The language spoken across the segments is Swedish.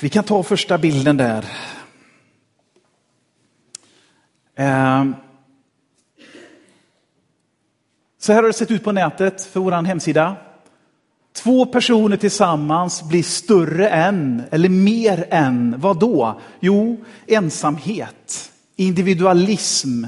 Vi kan ta första bilden där. Ehm. Så här har det sett ut på nätet för vår hemsida. Två personer tillsammans blir större än, eller mer än, vad då? Jo, ensamhet, individualism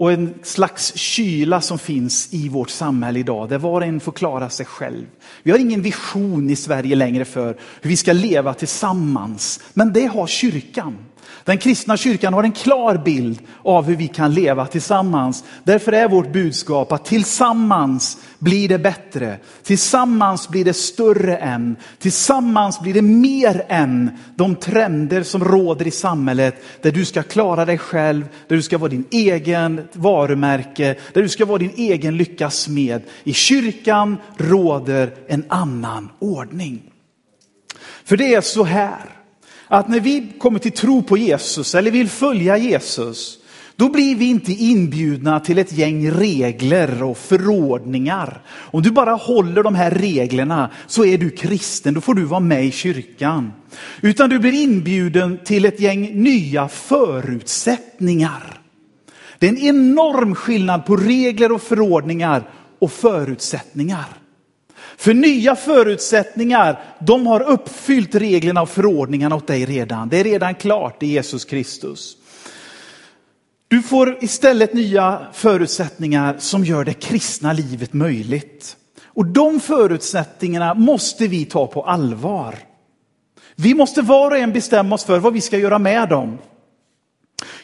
och en slags kyla som finns i vårt samhälle idag, där var och en får klara sig själv. Vi har ingen vision i Sverige längre för hur vi ska leva tillsammans, men det har kyrkan. Den kristna kyrkan har en klar bild av hur vi kan leva tillsammans. Därför är vårt budskap att tillsammans blir det bättre. Tillsammans blir det större än. Tillsammans blir det mer än de trender som råder i samhället. Där du ska klara dig själv, där du ska vara din egen varumärke, där du ska vara din egen lyckas med. I kyrkan råder en annan ordning. För det är så här att när vi kommer till tro på Jesus eller vill följa Jesus, då blir vi inte inbjudna till ett gäng regler och förordningar. Om du bara håller de här reglerna så är du kristen, då får du vara med i kyrkan. Utan du blir inbjuden till ett gäng nya förutsättningar. Det är en enorm skillnad på regler och förordningar och förutsättningar. För nya förutsättningar, de har uppfyllt reglerna och förordningarna åt dig redan. Det är redan klart i Jesus Kristus. Du får istället nya förutsättningar som gör det kristna livet möjligt. Och de förutsättningarna måste vi ta på allvar. Vi måste var och en bestämma oss för vad vi ska göra med dem.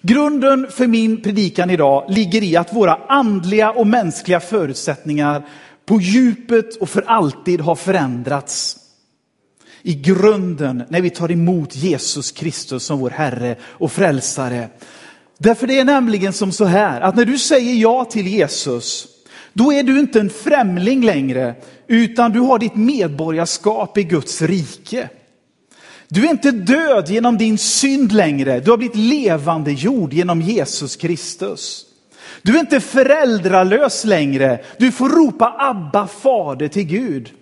Grunden för min predikan idag ligger i att våra andliga och mänskliga förutsättningar på djupet och för alltid har förändrats. I grunden när vi tar emot Jesus Kristus som vår Herre och Frälsare. Därför det är nämligen som så här att när du säger ja till Jesus, då är du inte en främling längre, utan du har ditt medborgarskap i Guds rike. Du är inte död genom din synd längre, du har blivit levande jord genom Jesus Kristus. Du är inte föräldralös längre. Du får ropa Abba fader till Gud.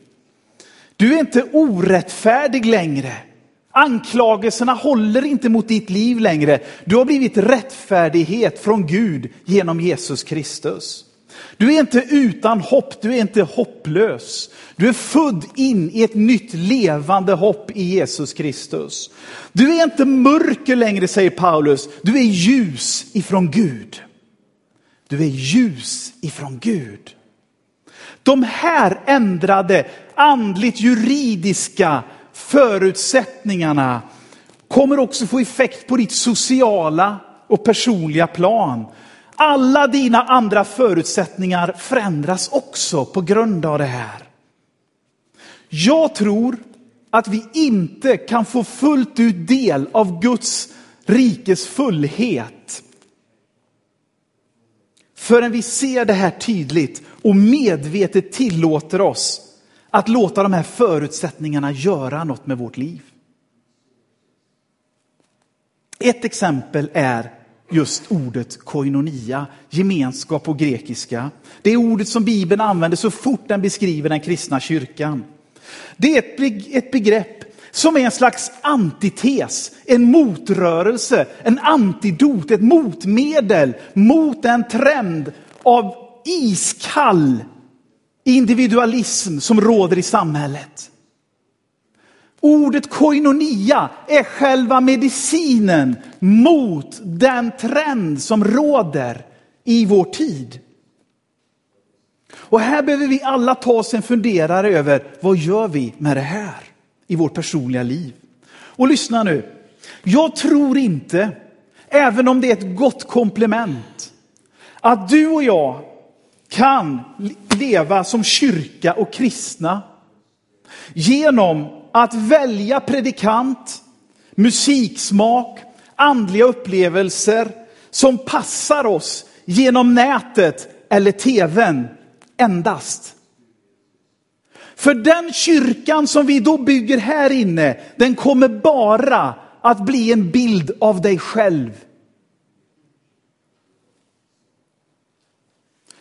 Du är inte orättfärdig längre. Anklagelserna håller inte mot ditt liv längre. Du har blivit rättfärdighet från Gud genom Jesus Kristus. Du är inte utan hopp, du är inte hopplös. Du är född in i ett nytt levande hopp i Jesus Kristus. Du är inte mörker längre, säger Paulus. Du är ljus ifrån Gud. Du är ljus ifrån Gud. De här ändrade andligt juridiska förutsättningarna kommer också få effekt på ditt sociala och personliga plan. Alla dina andra förutsättningar förändras också på grund av det här. Jag tror att vi inte kan få fullt ut del av Guds rikes fullhet förrän vi ser det här tydligt och medvetet tillåter oss att låta de här förutsättningarna göra något med vårt liv. Ett exempel är just ordet koinonia, gemenskap på grekiska. Det är ordet som Bibeln använder så fort den beskriver den kristna kyrkan. Det är ett begrepp som är en slags antites, en motrörelse, en antidot, ett motmedel mot en trend av iskall individualism som råder i samhället. Ordet koinonia är själva medicinen mot den trend som råder i vår tid. Och här behöver vi alla ta oss en funderare över vad gör vi med det här? I vårt personliga liv. Och lyssna nu. Jag tror inte, även om det är ett gott komplement, att du och jag kan leva som kyrka och kristna genom att välja predikant, musiksmak, andliga upplevelser som passar oss genom nätet eller tvn endast. För den kyrkan som vi då bygger här inne, den kommer bara att bli en bild av dig själv.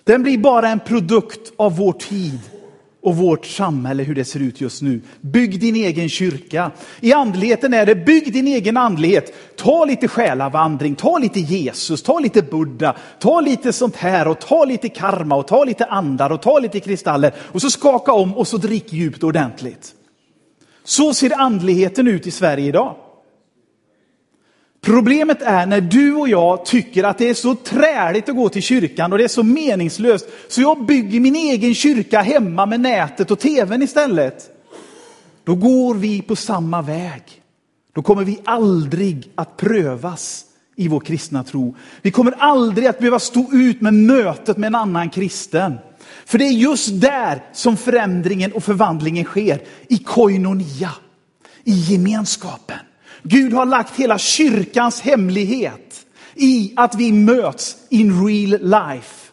Den blir bara en produkt av vår tid och vårt samhälle, hur det ser ut just nu. Bygg din egen kyrka. I andligheten är det, bygg din egen andlighet. Ta lite själavandring, ta lite Jesus, ta lite Buddha, ta lite sånt här och ta lite karma och ta lite andar och ta lite kristaller och så skaka om och så drick djupt ordentligt. Så ser andligheten ut i Sverige idag. Problemet är när du och jag tycker att det är så träligt att gå till kyrkan och det är så meningslöst, så jag bygger min egen kyrka hemma med nätet och tvn istället. Då går vi på samma väg. Då kommer vi aldrig att prövas i vår kristna tro. Vi kommer aldrig att behöva stå ut med mötet med en annan kristen. För det är just där som förändringen och förvandlingen sker, i koinonia, i gemenskapen. Gud har lagt hela kyrkans hemlighet i att vi möts in real life.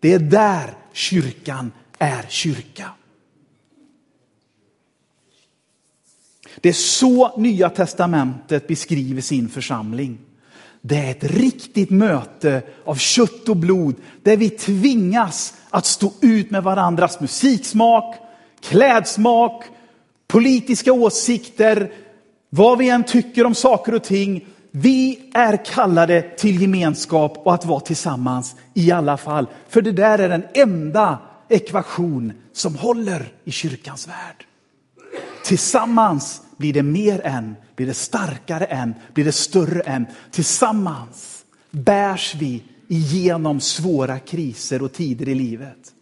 Det är där kyrkan är kyrka. Det är så Nya Testamentet beskriver sin församling. Det är ett riktigt möte av kött och blod där vi tvingas att stå ut med varandras musiksmak, klädsmak, politiska åsikter, vad vi än tycker om saker och ting, vi är kallade till gemenskap och att vara tillsammans i alla fall. För det där är den enda ekvation som håller i kyrkans värld. Tillsammans blir det mer än, blir det starkare än, blir det större än. Tillsammans bärs vi igenom svåra kriser och tider i livet.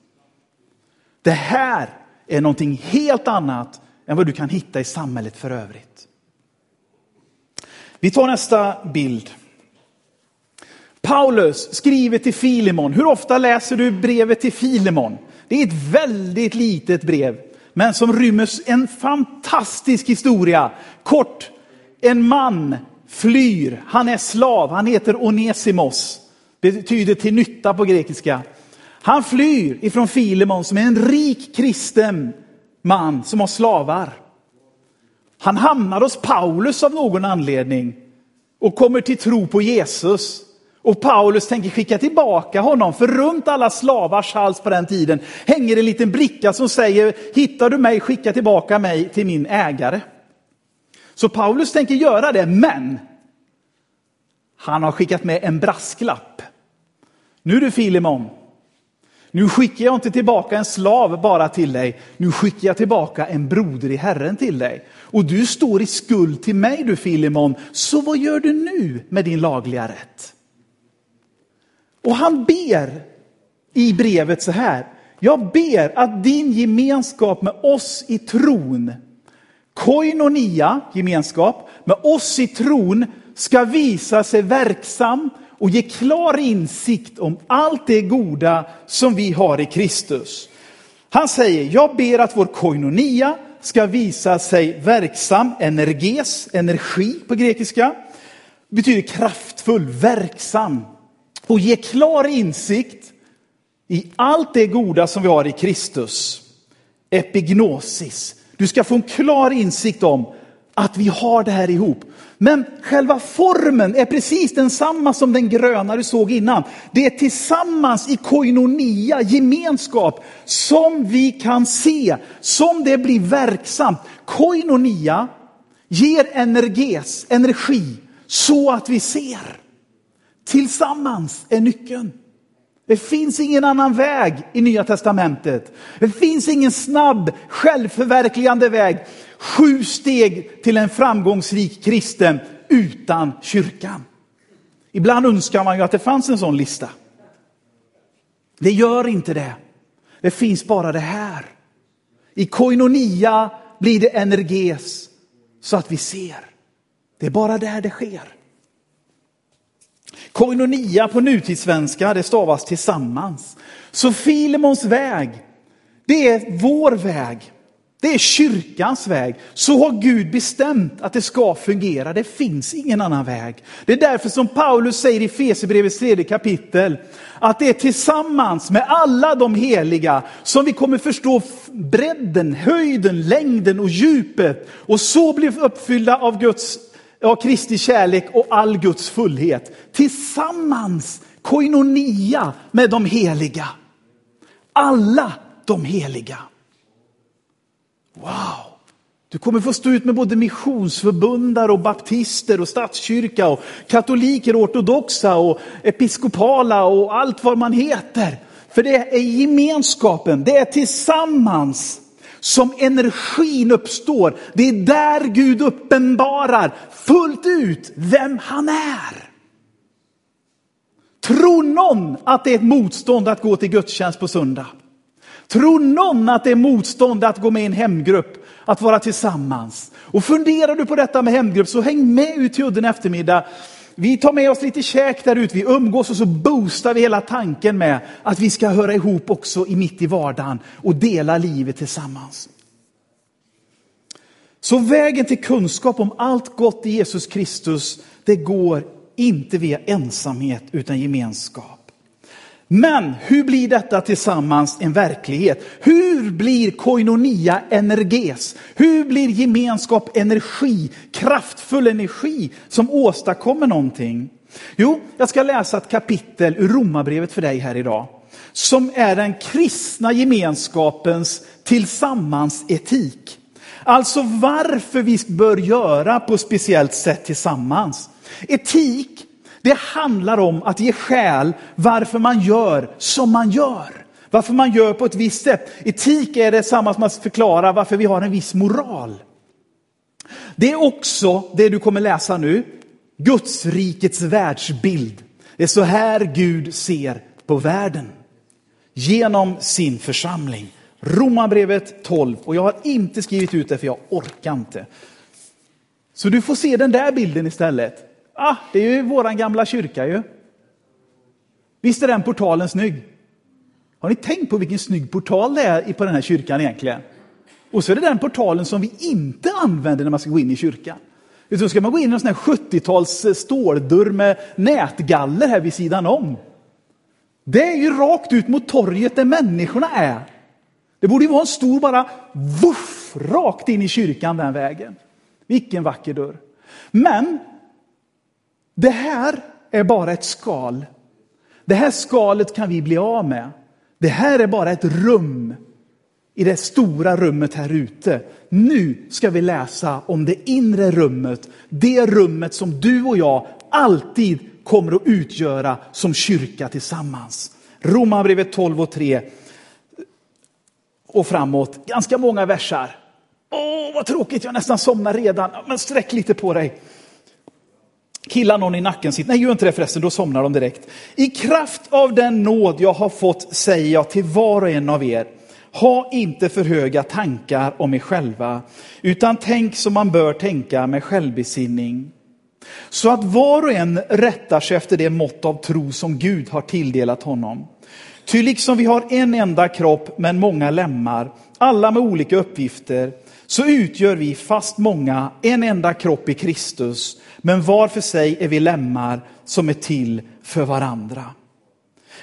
Det här är någonting helt annat än vad du kan hitta i samhället för övrigt. Vi tar nästa bild. Paulus skriver till Filemon. Hur ofta läser du brevet till Filemon? Det är ett väldigt litet brev, men som rymmer en fantastisk historia. Kort, en man flyr, han är slav, han heter Onesimos. Det betyder till nytta på grekiska. Han flyr ifrån Filemon som är en rik kristen man som har slavar. Han hamnar hos Paulus av någon anledning och kommer till tro på Jesus. Och Paulus tänker skicka tillbaka honom, för runt alla slavars hals på den tiden hänger en liten bricka som säger, hittar du mig, skicka tillbaka mig till min ägare. Så Paulus tänker göra det, men han har skickat med en brasklapp. Nu du Filimon, nu skickar jag inte tillbaka en slav bara till dig, nu skickar jag tillbaka en broder i Herren till dig. Och du står i skuld till mig du Filimon, så vad gör du nu med din lagliga rätt? Och han ber i brevet så här, jag ber att din gemenskap med oss i tron, koinonia, gemenskap, med oss i tron ska visa sig verksam och ge klar insikt om allt det goda som vi har i Kristus. Han säger, jag ber att vår koinonia ska visa sig verksam, energes, energi på grekiska, betyder kraftfull, verksam och ge klar insikt i allt det goda som vi har i Kristus. Epignosis. Du ska få en klar insikt om att vi har det här ihop. Men själva formen är precis densamma som den gröna du såg innan. Det är tillsammans i koinonia, gemenskap, som vi kan se, som det blir verksamt. Koinonia ger energes, energi, så att vi ser. Tillsammans är nyckeln. Det finns ingen annan väg i Nya Testamentet. Det finns ingen snabb, självförverkligande väg. Sju steg till en framgångsrik kristen utan kyrkan. Ibland önskar man ju att det fanns en sån lista. Det gör inte det. Det finns bara det här. I koinonia blir det energes så att vi ser. Det är bara där det sker. Koinonia på nutidssvenska, det stavas tillsammans. Så Filemons väg, det är vår väg. Det är kyrkans väg. Så har Gud bestämt att det ska fungera. Det finns ingen annan väg. Det är därför som Paulus säger i Fesebrevets tredje kapitel att det är tillsammans med alla de heliga som vi kommer förstå bredden, höjden, längden och djupet och så bli uppfyllda av Guds av Kristi kärlek och all Guds fullhet. Tillsammans, koinonia med de heliga. Alla de heliga. Wow! Du kommer få stå ut med både missionsförbundare och baptister och statskyrka och katoliker, ortodoxa och episkopala och allt vad man heter. För det är gemenskapen, det är tillsammans som energin uppstår. Det är där Gud uppenbarar fullt ut vem han är. Tror någon att det är ett motstånd att gå till gudstjänst på söndag? Tror någon att det är motstånd att gå med i en hemgrupp, att vara tillsammans? Och funderar du på detta med hemgrupp så häng med ut till udden eftermiddag. Vi tar med oss lite käk där ute, vi umgås och så boostar vi hela tanken med att vi ska höra ihop också i mitt i vardagen och dela livet tillsammans. Så vägen till kunskap om allt gott i Jesus Kristus, det går inte via ensamhet utan gemenskap. Men hur blir detta tillsammans en verklighet? Hur blir koinonia energes? Hur blir gemenskap energi, kraftfull energi som åstadkommer någonting? Jo, jag ska läsa ett kapitel ur Romarbrevet för dig här idag. Som är den kristna gemenskapens tillsammansetik. Alltså varför vi bör göra på ett speciellt sätt tillsammans. Etik det handlar om att ge skäl varför man gör som man gör. Varför man gör på ett visst sätt. Etik är detsamma som att förklara varför vi har en viss moral. Det är också det du kommer läsa nu, Guds rikets världsbild. Det är så här Gud ser på världen. Genom sin församling. Romarbrevet 12. Och jag har inte skrivit ut det för jag orkar inte. Så du får se den där bilden istället. Ah, det är ju våran gamla kyrka ju. Visst är den portalen snygg? Har ni tänkt på vilken snygg portal det är på den här kyrkan egentligen? Och så är det den portalen som vi inte använder när man ska gå in i kyrkan. Utan ska man gå in i en sån här 70-tals eh, ståldörr med nätgaller här vid sidan om. Det är ju rakt ut mot torget där människorna är. Det borde ju vara en stor bara vuff, rakt in i kyrkan den vägen. Vilken vacker dörr. Men det här är bara ett skal. Det här skalet kan vi bli av med. Det här är bara ett rum i det stora rummet här ute. Nu ska vi läsa om det inre rummet, det rummet som du och jag alltid kommer att utgöra som kyrka tillsammans. Romarbrevet 12 och 3 och framåt. Ganska många versar. Åh, vad tråkigt, jag nästan somnar redan. Men sträck lite på dig. Killar någon i nacken sitt. Nej, gör inte det förresten, då somnar de direkt. I kraft av den nåd jag har fått säger jag till var och en av er. Ha inte för höga tankar om er själva, utan tänk som man bör tänka med självbesinning. Så att var och en rättar sig efter det mått av tro som Gud har tilldelat honom. Ty liksom vi har en enda kropp men många lemmar, alla med olika uppgifter, så utgör vi fast många en enda kropp i Kristus men var för sig är vi lemmar som är till för varandra.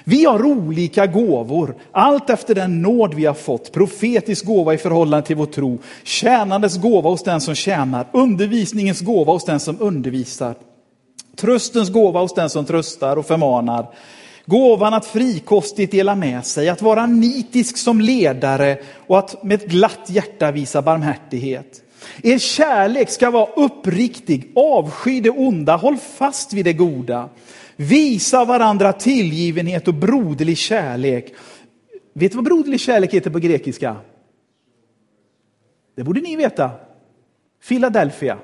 Vi har olika gåvor, allt efter den nåd vi har fått. Profetisk gåva i förhållande till vår tro, tjänandes gåva hos den som tjänar, undervisningens gåva hos den som undervisar, tröstens gåva hos den som tröstar och förmanar, gåvan att frikostigt dela med sig, att vara nitisk som ledare och att med ett glatt hjärta visa barmhärtighet. Er kärlek ska vara uppriktig, avsky det onda, håll fast vid det goda. Visa varandra tillgivenhet och broderlig kärlek. Vet du vad broderlig kärlek heter på grekiska? Det borde ni veta. Philadelphia.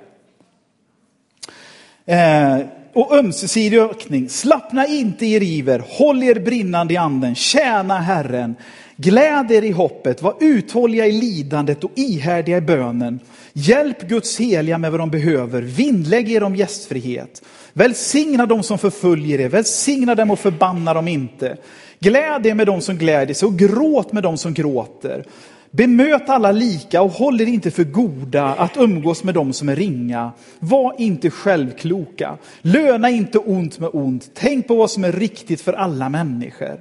Eh, och ömsesidig ökning. Slappna inte i er iver, håll er brinnande i anden, tjäna Herren. Gläd er i hoppet, var uthålliga i lidandet och ihärdiga i bönen. Hjälp Guds heliga med vad de behöver. Vinnlägg er om gästfrihet. Välsigna dem som förföljer er. Välsigna dem och förbanna dem inte. Gläd er med dem som gläder sig och gråt med dem som gråter. Bemöt alla lika och håll er inte för goda att umgås med dem som är ringa. Var inte självkloka. Löna inte ont med ont. Tänk på vad som är riktigt för alla människor.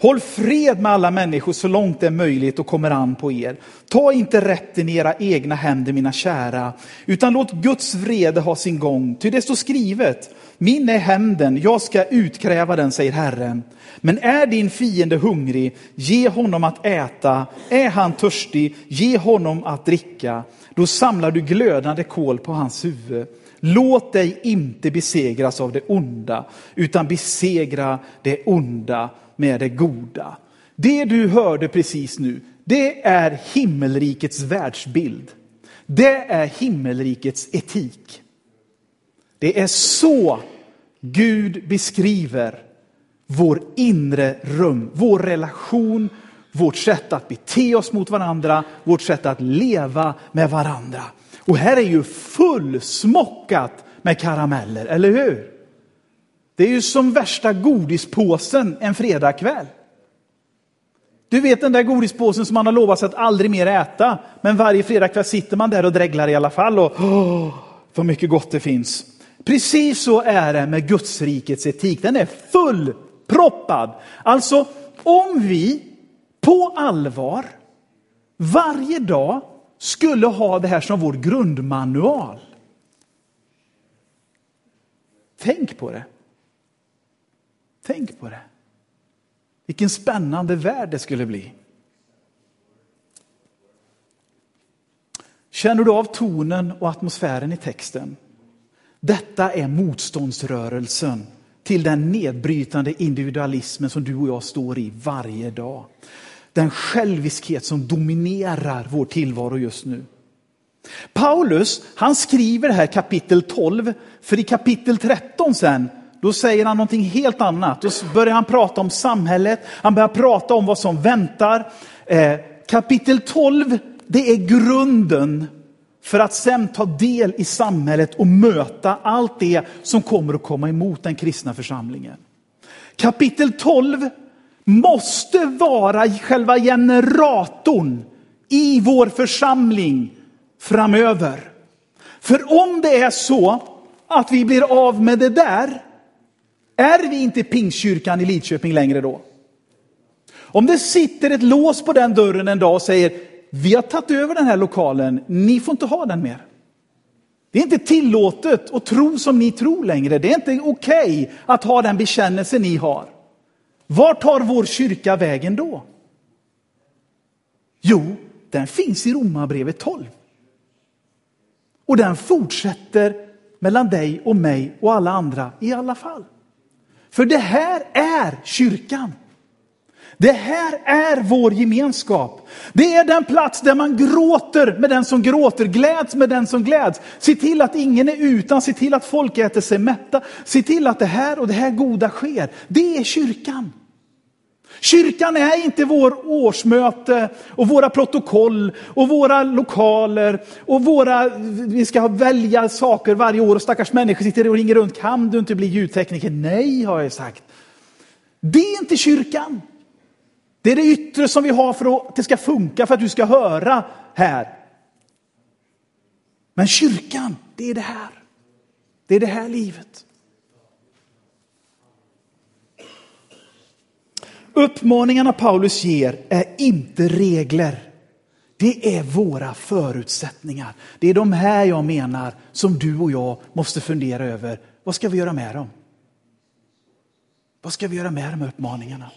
Håll fred med alla människor så långt det är möjligt och kommer an på er. Ta inte rätten i era egna händer, mina kära, utan låt Guds vrede ha sin gång. Ty det står skrivet, min är hämnden, jag ska utkräva den, säger Herren. Men är din fiende hungrig, ge honom att äta. Är han törstig, ge honom att dricka. Då samlar du glödande kol på hans huvud. Låt dig inte besegras av det onda, utan besegra det onda med det goda. Det du hörde precis nu, det är himmelrikets världsbild. Det är himmelrikets etik. Det är så Gud beskriver vår inre rum, vår relation, vårt sätt att bete oss mot varandra, vårt sätt att leva med varandra. Och här är ju fullsmockat med karameller, eller hur? Det är ju som värsta godispåsen en fredagkväll. Du vet den där godispåsen som man har lovat sig att aldrig mer äta. Men varje fredagkväll sitter man där och dreglar i alla fall. Och åh, vad mycket gott det finns. Precis så är det med Gudsrikets etik. Den är fullproppad. Alltså, om vi på allvar varje dag skulle ha det här som vår grundmanual. Tänk på det. Tänk på det. Vilken spännande värld det skulle bli. Känner du av tonen och atmosfären i texten? Detta är motståndsrörelsen till den nedbrytande individualismen som du och jag står i varje dag. Den själviskhet som dominerar vår tillvaro just nu. Paulus, han skriver här kapitel 12, för i kapitel 13 sen då säger han någonting helt annat. Då börjar han prata om samhället, han börjar prata om vad som väntar. Eh, kapitel 12, det är grunden för att sen ta del i samhället och möta allt det som kommer att komma emot den kristna församlingen. Kapitel 12 måste vara själva generatorn i vår församling framöver. För om det är så att vi blir av med det där, är vi inte Pingstkyrkan i Lidköping längre då? Om det sitter ett lås på den dörren en dag och säger vi har tagit över den här lokalen, ni får inte ha den mer. Det är inte tillåtet att tro som ni tror längre. Det är inte okej okay att ha den bekännelse ni har. Var tar vår kyrka vägen då? Jo, den finns i Romarbrevet 12. Och den fortsätter mellan dig och mig och alla andra i alla fall. För det här är kyrkan. Det här är vår gemenskap. Det är den plats där man gråter med den som gråter, gläds med den som gläds. Se till att ingen är utan, se till att folk äter sig mätta. Se till att det här och det här goda sker. Det är kyrkan. Kyrkan är inte vår årsmöte och våra protokoll och våra lokaler och våra, vi ska välja saker varje år och stackars människor sitter och ringer runt. Kan du inte bli ljudtekniker? Nej, har jag sagt. Det är inte kyrkan. Det är det yttre som vi har för att det ska funka, för att du ska höra här. Men kyrkan, det är det här. Det är det här livet. Uppmaningarna Paulus ger är inte regler. Det är våra förutsättningar. Det är de här jag menar som du och jag måste fundera över. Vad ska vi göra med dem? Vad ska vi göra med de här uppmaningarna?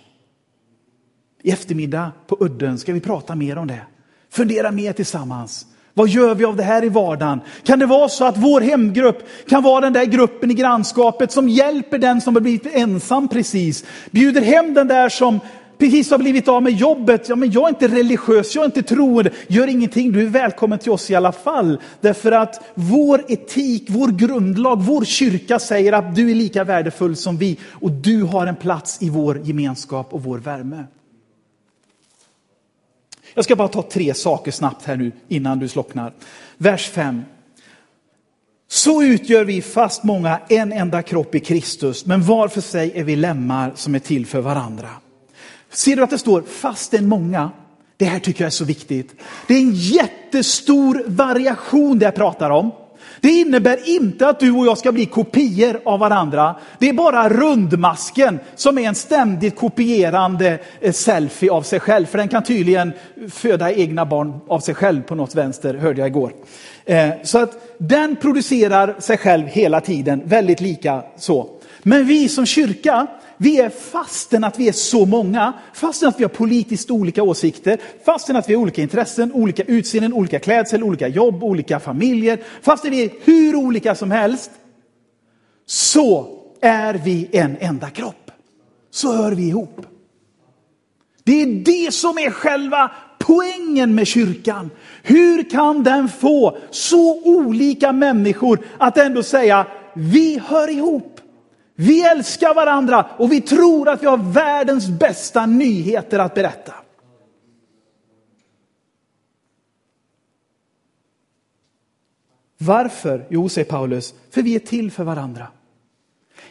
I eftermiddag på udden ska vi prata mer om det. Fundera mer tillsammans. Vad gör vi av det här i vardagen? Kan det vara så att vår hemgrupp kan vara den där gruppen i grannskapet som hjälper den som har blivit ensam precis? Bjuder hem den där som precis har blivit av med jobbet. Ja, men jag är inte religiös, jag är inte troende. Gör ingenting, du är välkommen till oss i alla fall. Därför att vår etik, vår grundlag, vår kyrka säger att du är lika värdefull som vi och du har en plats i vår gemenskap och vår värme. Jag ska bara ta tre saker snabbt här nu innan du slocknar. Vers 5. Så utgör vi fast många en enda kropp i Kristus, men var för sig är vi lemmar som är till för varandra. Ser du att det står fastän många? Det här tycker jag är så viktigt. Det är en jättestor variation det jag pratar om. Det innebär inte att du och jag ska bli kopior av varandra. Det är bara rundmasken som är en ständigt kopierande eh, selfie av sig själv. För den kan tydligen föda egna barn av sig själv på något vänster, hörde jag igår. Eh, så att den producerar sig själv hela tiden, väldigt lika så. Men vi som kyrka, vi är fastän att vi är så många, fastän att vi har politiskt olika åsikter, fastän att vi har olika intressen, olika utseenden, olika klädsel, olika jobb, olika familjer, fastän vi är hur olika som helst, så är vi en enda kropp. Så hör vi ihop. Det är det som är själva poängen med kyrkan. Hur kan den få så olika människor att ändå säga vi hör ihop? Vi älskar varandra och vi tror att vi har världens bästa nyheter att berätta. Varför? Jo, säger Paulus, för vi är till för varandra.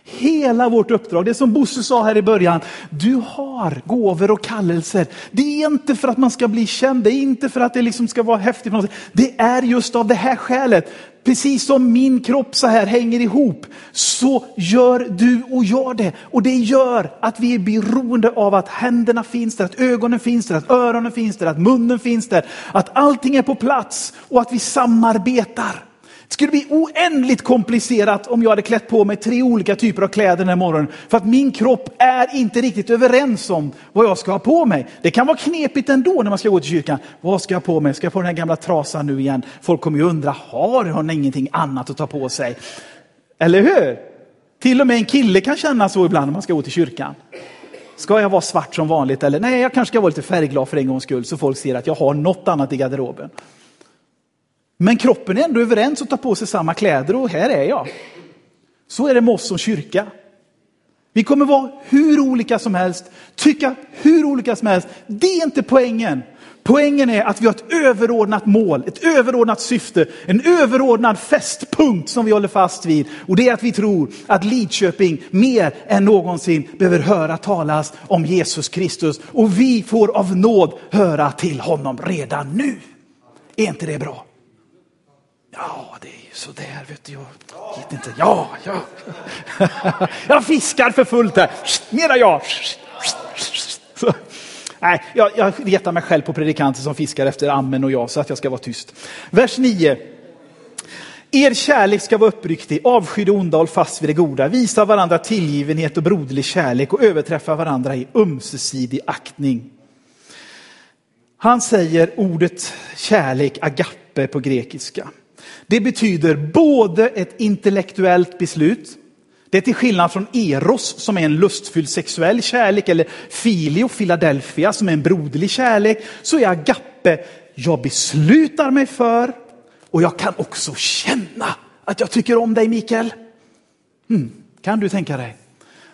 Hela vårt uppdrag, det som Bosse sa här i början, du har gåvor och kallelser. Det är inte för att man ska bli känd, det är inte för att det liksom ska vara häftigt. Det är just av det här skälet. Precis som min kropp så här hänger ihop, så gör du och jag det. Och det gör att vi är beroende av att händerna finns där, att ögonen finns där, att öronen finns där, att munnen finns där, att allting är på plats och att vi samarbetar. Det skulle bli oändligt komplicerat om jag hade klätt på mig tre olika typer av kläder den här morgonen. För att min kropp är inte riktigt överens om vad jag ska ha på mig. Det kan vara knepigt ändå när man ska gå till kyrkan. Vad ska jag ha på mig? Ska jag på den här gamla trasan nu igen? Folk kommer ju undra, har hon ingenting annat att ta på sig? Eller hur? Till och med en kille kan känna så ibland när man ska gå till kyrkan. Ska jag vara svart som vanligt eller nej, jag kanske ska vara lite färgglad för en gångs skull så folk ser att jag har något annat i garderoben. Men kroppen är ändå överens och tar på sig samma kläder och här är jag. Så är det med oss som kyrka. Vi kommer vara hur olika som helst, tycka hur olika som helst. Det är inte poängen. Poängen är att vi har ett överordnat mål, ett överordnat syfte, en överordnad fästpunkt som vi håller fast vid. Och det är att vi tror att Lidköping mer än någonsin behöver höra talas om Jesus Kristus. Och vi får av nåd höra till honom redan nu. Är inte det bra? Ja, det är ju sådär, vet du. Jag vet inte. Ja, ja. Jag fiskar för fullt här. Mera ja. Nej, jag, jag retar mig själv på predikanter som fiskar efter amen och ja, så att jag ska vara tyst. Vers 9. Er kärlek ska vara uppriktig, avsky det onda, håll fast vid det goda, visa varandra tillgivenhet och broderlig kärlek och överträffa varandra i ömsesidig aktning. Han säger ordet kärlek, agape på grekiska. Det betyder både ett intellektuellt beslut, det är till skillnad från eros som är en lustfylld sexuell kärlek eller filio, Philadelphia som är en broderlig kärlek, så är agape, jag beslutar mig för och jag kan också känna att jag tycker om dig Mikael. Hmm, kan du tänka dig?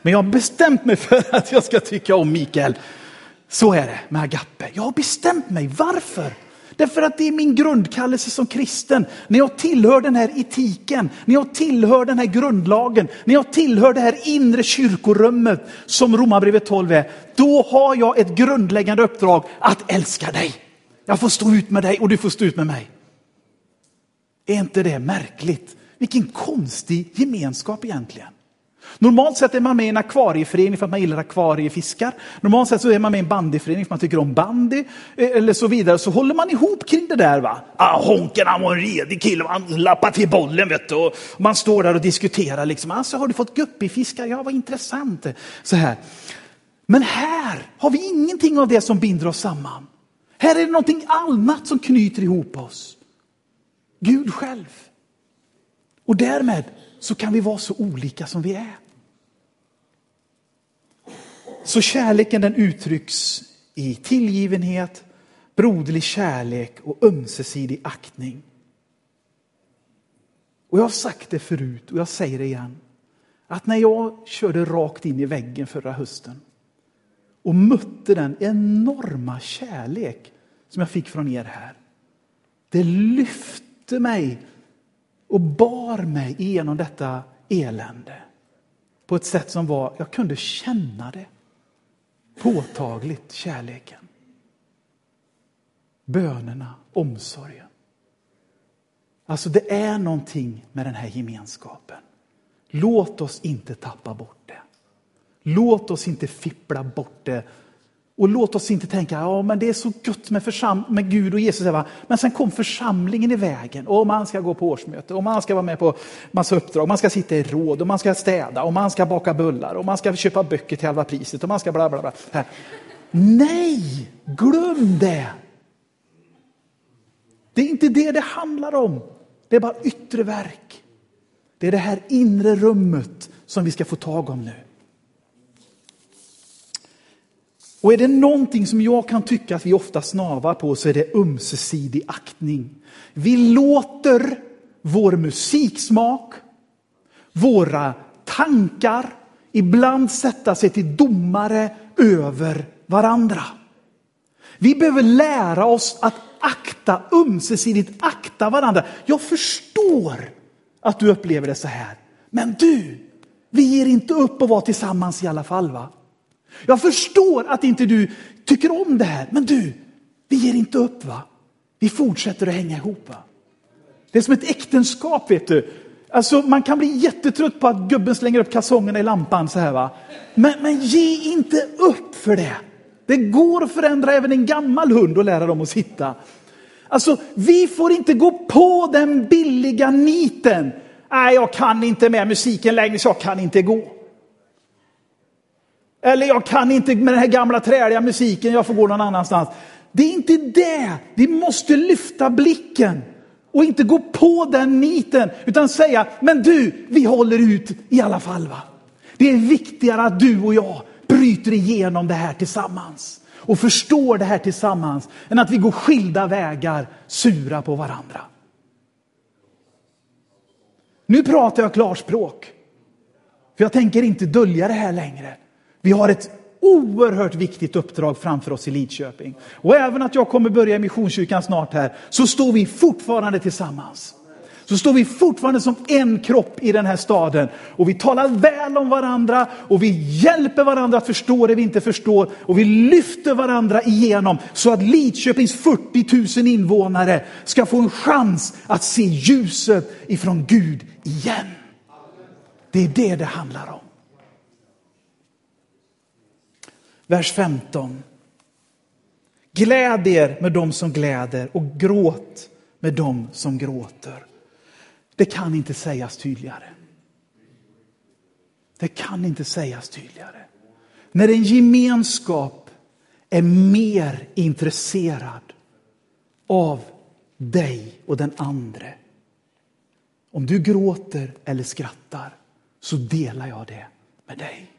Men jag har bestämt mig för att jag ska tycka om Mikael. Så är det med agape. Jag har bestämt mig. Varför? Därför att det är min grundkallelse som kristen. När jag tillhör den här etiken, när jag tillhör den här grundlagen, när jag tillhör det här inre kyrkorummet som Romarbrevet 12 är, då har jag ett grundläggande uppdrag att älska dig. Jag får stå ut med dig och du får stå ut med mig. Är inte det märkligt? Vilken konstig gemenskap egentligen. Normalt sett är man med i en akvarieförening för att man gillar akvariefiskar. Normalt sett så är man med i en bandyförening för att man tycker om bandy. Eh, eller så vidare. Så håller man ihop kring det där. va. Ah, honken han var en redig kille, han lappade till bollen vet du. Och man står där och diskuterar. Liksom. Alltså, har du fått guppyfiskar? Ja, vad intressant. Så här. Men här har vi ingenting av det som binder oss samman. Här är det någonting annat som knyter ihop oss. Gud själv. Och därmed så kan vi vara så olika som vi är. Så kärleken den uttrycks i tillgivenhet, broderlig kärlek och ömsesidig aktning. Och jag har sagt det förut och jag säger det igen. Att när jag körde rakt in i väggen förra hösten och mötte den enorma kärlek som jag fick från er här. Det lyfte mig och bar mig igenom detta elände på ett sätt som var, jag kunde känna det påtagligt, kärleken. Bönerna, omsorgen. Alltså det är någonting med den här gemenskapen. Låt oss inte tappa bort det. Låt oss inte fippla bort det. Och låt oss inte tänka, ja men det är så gott med, försam med Gud och Jesus. Va? Men sen kom församlingen i vägen och man ska gå på årsmöte och man ska vara med på massa uppdrag. Man ska sitta i råd och man ska städa och man ska baka bullar och man ska köpa böcker till halva priset och man ska bla bla bla. Här. Nej, glöm det! Det är inte det det handlar om. Det är bara yttre verk. Det är det här inre rummet som vi ska få tag om nu. Och är det någonting som jag kan tycka att vi ofta snavar på så är det ömsesidig aktning. Vi låter vår musiksmak, våra tankar ibland sätta sig till domare över varandra. Vi behöver lära oss att akta, ömsesidigt akta varandra. Jag förstår att du upplever det så här. Men du, vi ger inte upp att vara tillsammans i alla fall. va? Jag förstår att inte du tycker om det här, men du, vi ger inte upp. va? Vi fortsätter att hänga ihop. Va? Det är som ett äktenskap, vet du. Alltså, man kan bli jättetrött på att gubben slänger upp kalsongerna i lampan så här. Va? Men, men ge inte upp för det. Det går att förändra även en gammal hund och lära dem att sitta. Alltså, vi får inte gå på den billiga niten. Nej, jag kan inte med musiken längre, så jag kan inte gå. Eller jag kan inte med den här gamla träliga musiken, jag får gå någon annanstans. Det är inte det. Vi måste lyfta blicken och inte gå på den niten, utan säga, men du, vi håller ut i alla fall. va. Det är viktigare att du och jag bryter igenom det här tillsammans och förstår det här tillsammans än att vi går skilda vägar, sura på varandra. Nu pratar jag klarspråk. För jag tänker inte dölja det här längre. Vi har ett oerhört viktigt uppdrag framför oss i Lidköping. Och även att jag kommer börja i Missionskyrkan snart här, så står vi fortfarande tillsammans så står vi fortfarande som en kropp i den här staden. Och vi talar väl om varandra och vi hjälper varandra att förstå det vi inte förstår. Och vi lyfter varandra igenom så att Lidköpings 40 000 invånare ska få en chans att se ljuset ifrån Gud igen. Det är det det handlar om. Vers 15. Gläd er med dem som gläder och gråt med dem som gråter. Det kan inte sägas tydligare. Det kan inte sägas tydligare. När en gemenskap är mer intresserad av dig och den andre. Om du gråter eller skrattar så delar jag det med dig.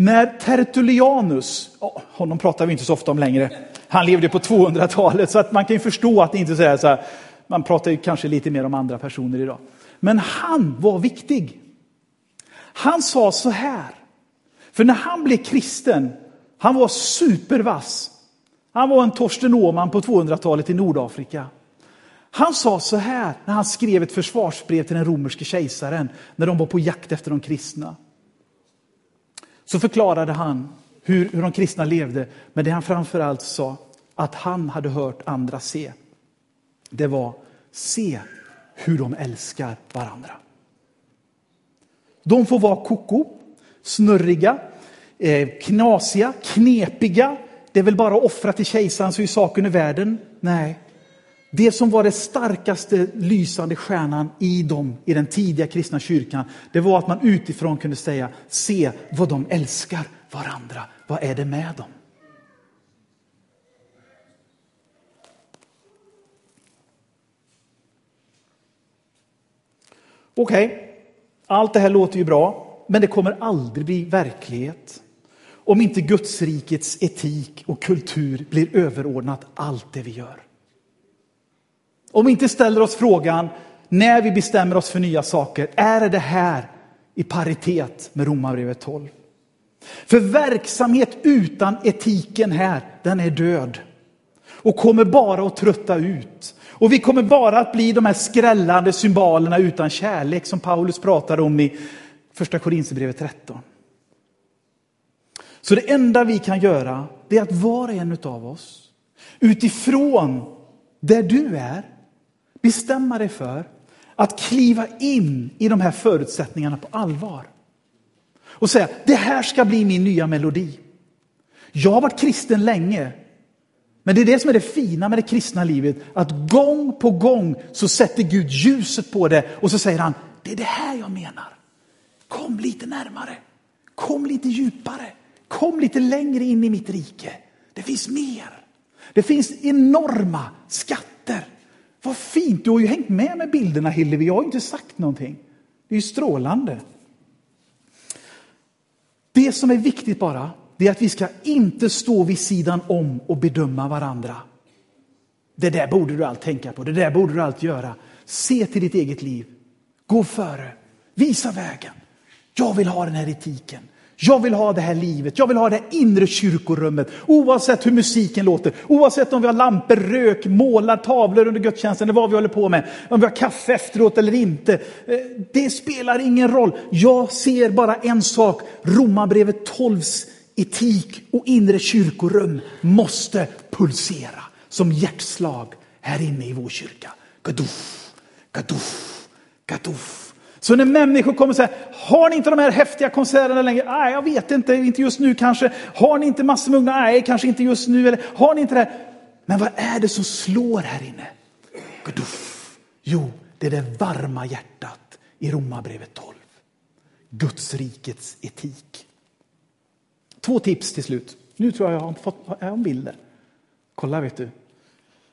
När Tertullianus, oh, honom pratar vi inte så ofta om längre, han levde på 200-talet så att man kan förstå att det inte är så här, man pratar ju kanske lite mer om andra personer idag. Men han var viktig. Han sa så här. För när han blev kristen, han var supervass. Han var en Torsten Åman på 200-talet i Nordafrika. Han sa så här när han skrev ett försvarsbrev till den romerske kejsaren när de var på jakt efter de kristna. Så förklarade han hur, hur de kristna levde, men det han framförallt sa att han hade hört andra se det var se hur de älskar varandra. De får vara koko, snurriga, eh, knasiga, knepiga. Det är väl bara att offra till kejsaren så är saken i världen. Nej, det som var den starkaste lysande stjärnan i dem, i den tidiga kristna kyrkan, det var att man utifrån kunde säga, se vad de älskar varandra. Vad är det med dem? Okej, okay. allt det här låter ju bra, men det kommer aldrig bli verklighet om inte Gudsrikets etik och kultur blir överordnat allt det vi gör. Om vi inte ställer oss frågan när vi bestämmer oss för nya saker, är det här i paritet med Romarbrevet 12? För verksamhet utan etiken här, den är död och kommer bara att trötta ut. Och vi kommer bara att bli de här skrällande symbolerna utan kärlek som Paulus pratar om i första Korinthierbrevet 13. Så det enda vi kan göra, det är att var och en av oss utifrån där du är bestämma dig för att kliva in i de här förutsättningarna på allvar. Och säga, det här ska bli min nya melodi. Jag har varit kristen länge. Men det är det som är det fina med det kristna livet, att gång på gång så sätter Gud ljuset på det och så säger han, det är det här jag menar. Kom lite närmare, kom lite djupare, kom lite längre in i mitt rike. Det finns mer. Det finns enorma skatter. Vad fint, du har ju hängt med med bilderna Hillevi, jag har inte sagt någonting. Det är ju strålande. Det som är viktigt bara, det är att vi ska inte stå vid sidan om och bedöma varandra. Det där borde du allt tänka på, det där borde du allt göra. Se till ditt eget liv. Gå före, visa vägen. Jag vill ha den här etiken. Jag vill ha det här livet, jag vill ha det här inre kyrkorummet. Oavsett hur musiken låter, oavsett om vi har lampor, rök, målar, tavlor under gudstjänsten eller vad vi håller på med. Om vi har kaffe efteråt eller inte. Eh, det spelar ingen roll. Jag ser bara en sak. Romarbrevet 12 etik och inre kyrkorum måste pulsera som hjärtslag här inne i vår kyrka. Gaduff, gaduff, gaduff. Så när människor kommer och säger, har ni inte de här häftiga konserterna längre? Nej, jag vet inte, inte just nu kanske. Har ni inte massor med unga? Nej, kanske inte just nu. Eller har ni inte det? Men vad är det som slår här inne? Jo, det är det varma hjärtat i Romarbrevet 12. Guds rikets etik. Två tips till slut. Nu tror jag jag har fått jag har. Kolla, vet du.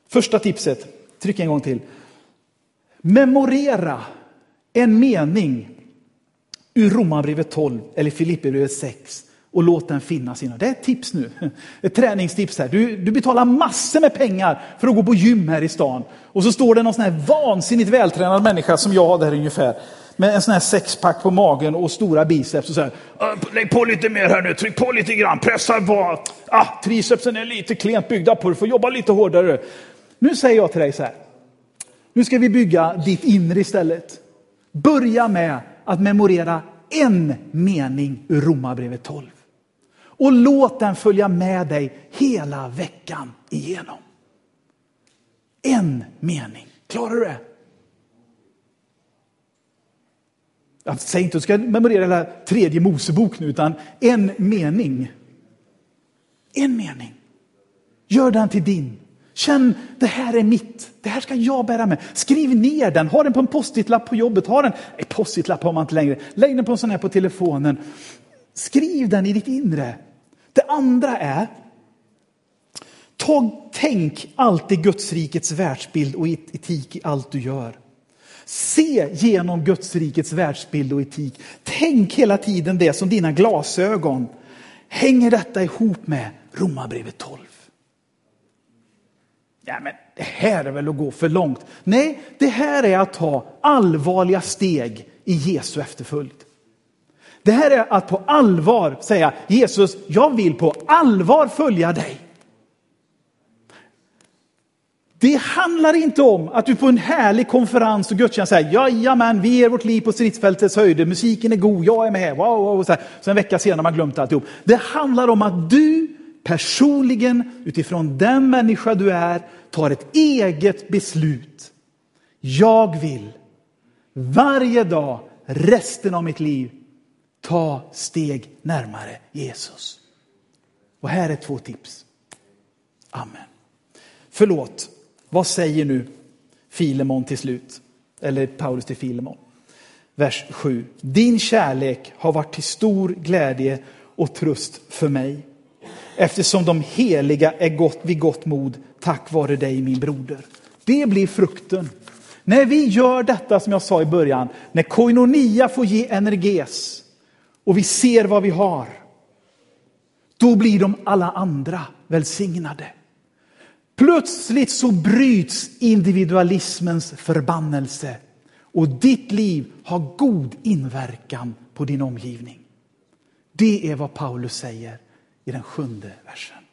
Första tipset, tryck en gång till. Memorera en mening ur Romarbrevet 12 eller Filipperbrevet 6 och låt den finnas inom. Det är ett tips nu, ett träningstips här. Du, du betalar massor med pengar för att gå på gym här i stan. Och så står det någon sån här vansinnigt vältränad människa som jag där ungefär. Med en sån här sexpack på magen och stora biceps och så här. Äh, lägg på lite mer här nu, tryck på lite grann, pressa på. Ah, tricepsen är lite klent byggda på, du får jobba lite hårdare. Nu säger jag till dig så här. Nu ska vi bygga ditt inre istället. Börja med att memorera en mening ur Romarbrevet 12. Och låt den följa med dig hela veckan igenom. En mening. Klarar du det? Jag säger inte att du ska memorera hela tredje Mosebok nu, utan en mening. En mening. Gör den till din. Känn, det här är mitt. Det här ska jag bära med. Skriv ner den. Ha den på en post-it-lapp på jobbet. Ha den, nej, post-it-lapp har man inte längre. Lägg den på en sån här på telefonen. Skriv den i ditt inre. Det andra är, ta, tänk alltid Guds rikets världsbild och etik i allt du gör. Se genom Guds rikets världsbild och etik. Tänk hela tiden det som dina glasögon. Hänger detta ihop med Romarbrevet 12? Ja, men det här är väl att gå för långt. Nej, det här är att ta allvarliga steg i Jesu efterföljd. Det här är att på allvar säga Jesus, jag vill på allvar följa dig. Det handlar inte om att du på en härlig konferens och gudstjänst säger jajamän, vi ger vårt liv på stridsfältets höjder, musiken är god, jag är med, wow, wow, så, här. så en vecka senare har man glömt alltihop. Det handlar om att du personligen, utifrån den människa du är, tar ett eget beslut. Jag vill varje dag, resten av mitt liv, ta steg närmare Jesus. Och här är två tips. Amen. Förlåt, vad säger nu Filemon till slut? Eller Paulus till Filemon. Vers 7. Din kärlek har varit till stor glädje och tröst för mig eftersom de heliga är gott vid gott mod tack vare dig min broder. Det blir frukten. När vi gör detta som jag sa i början, när koinonia får ge energes och vi ser vad vi har, då blir de alla andra välsignade. Plötsligt så bryts individualismens förbannelse och ditt liv har god inverkan på din omgivning. Det är vad Paulus säger i den sjunde versen.